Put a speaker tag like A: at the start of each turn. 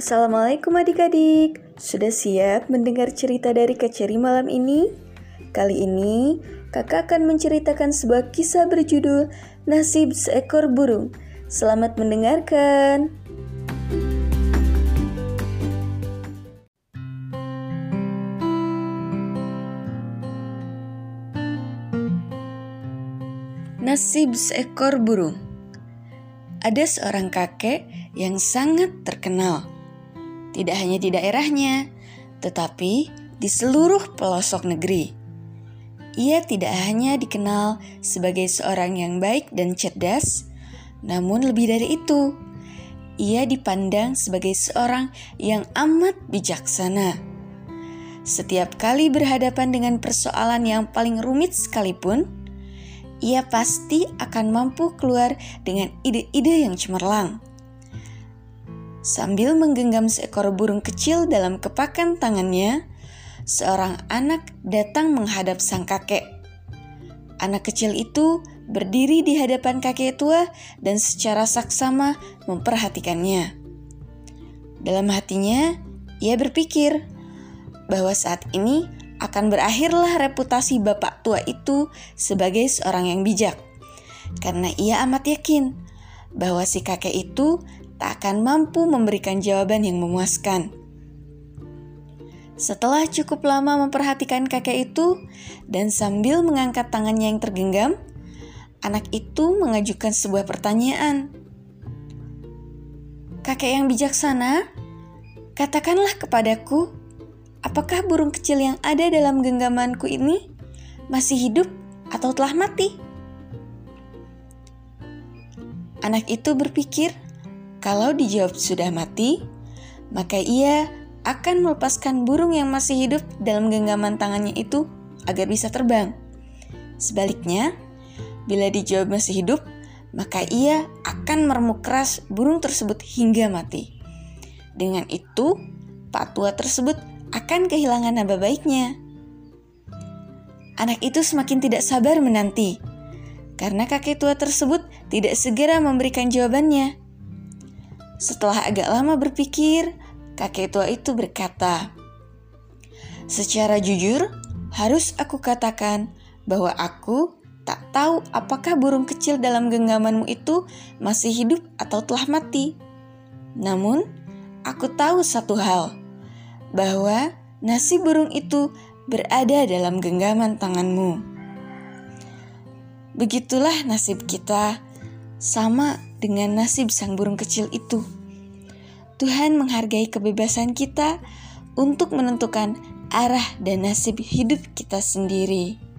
A: Assalamualaikum adik-adik Sudah siap mendengar cerita dari Kak Ceri malam ini? Kali ini kakak akan menceritakan sebuah kisah berjudul Nasib Seekor Burung Selamat mendengarkan Nasib seekor burung ada seorang kakek yang sangat terkenal. Tidak hanya di daerahnya, tetapi di seluruh pelosok negeri. Ia tidak hanya dikenal sebagai seorang yang baik dan cerdas, namun lebih dari itu, ia dipandang sebagai seorang yang amat bijaksana. Setiap kali berhadapan dengan persoalan yang paling rumit sekalipun, ia pasti akan mampu keluar dengan ide-ide yang cemerlang. Sambil menggenggam seekor burung kecil dalam kepakan tangannya, seorang anak datang menghadap sang kakek. Anak kecil itu berdiri di hadapan kakek tua dan secara saksama memperhatikannya. Dalam hatinya, ia berpikir bahwa saat ini akan berakhirlah reputasi bapak tua itu sebagai seorang yang bijak. Karena ia amat yakin bahwa si kakek itu tak akan mampu memberikan jawaban yang memuaskan. Setelah cukup lama memperhatikan kakek itu dan sambil mengangkat tangannya yang tergenggam, anak itu mengajukan sebuah pertanyaan. Kakek yang bijaksana, katakanlah kepadaku, Apakah burung kecil yang ada dalam genggamanku ini masih hidup atau telah mati? Anak itu berpikir, kalau dijawab sudah mati, maka ia akan melepaskan burung yang masih hidup dalam genggaman tangannya itu agar bisa terbang. Sebaliknya, bila dijawab masih hidup, maka ia akan meremuk keras burung tersebut hingga mati. Dengan itu, Pak Tua tersebut akan kehilangan nama baiknya. Anak itu semakin tidak sabar menanti karena kakek tua tersebut tidak segera memberikan jawabannya. Setelah agak lama berpikir, kakek tua itu berkata, "Secara jujur, harus aku katakan bahwa aku tak tahu apakah burung kecil dalam genggamanmu itu masih hidup atau telah mati. Namun, aku tahu satu hal." bahwa nasi burung itu berada dalam genggaman tanganmu. Begitulah nasib kita, sama dengan nasib sang burung kecil itu. Tuhan menghargai kebebasan kita untuk menentukan arah dan nasib hidup kita sendiri.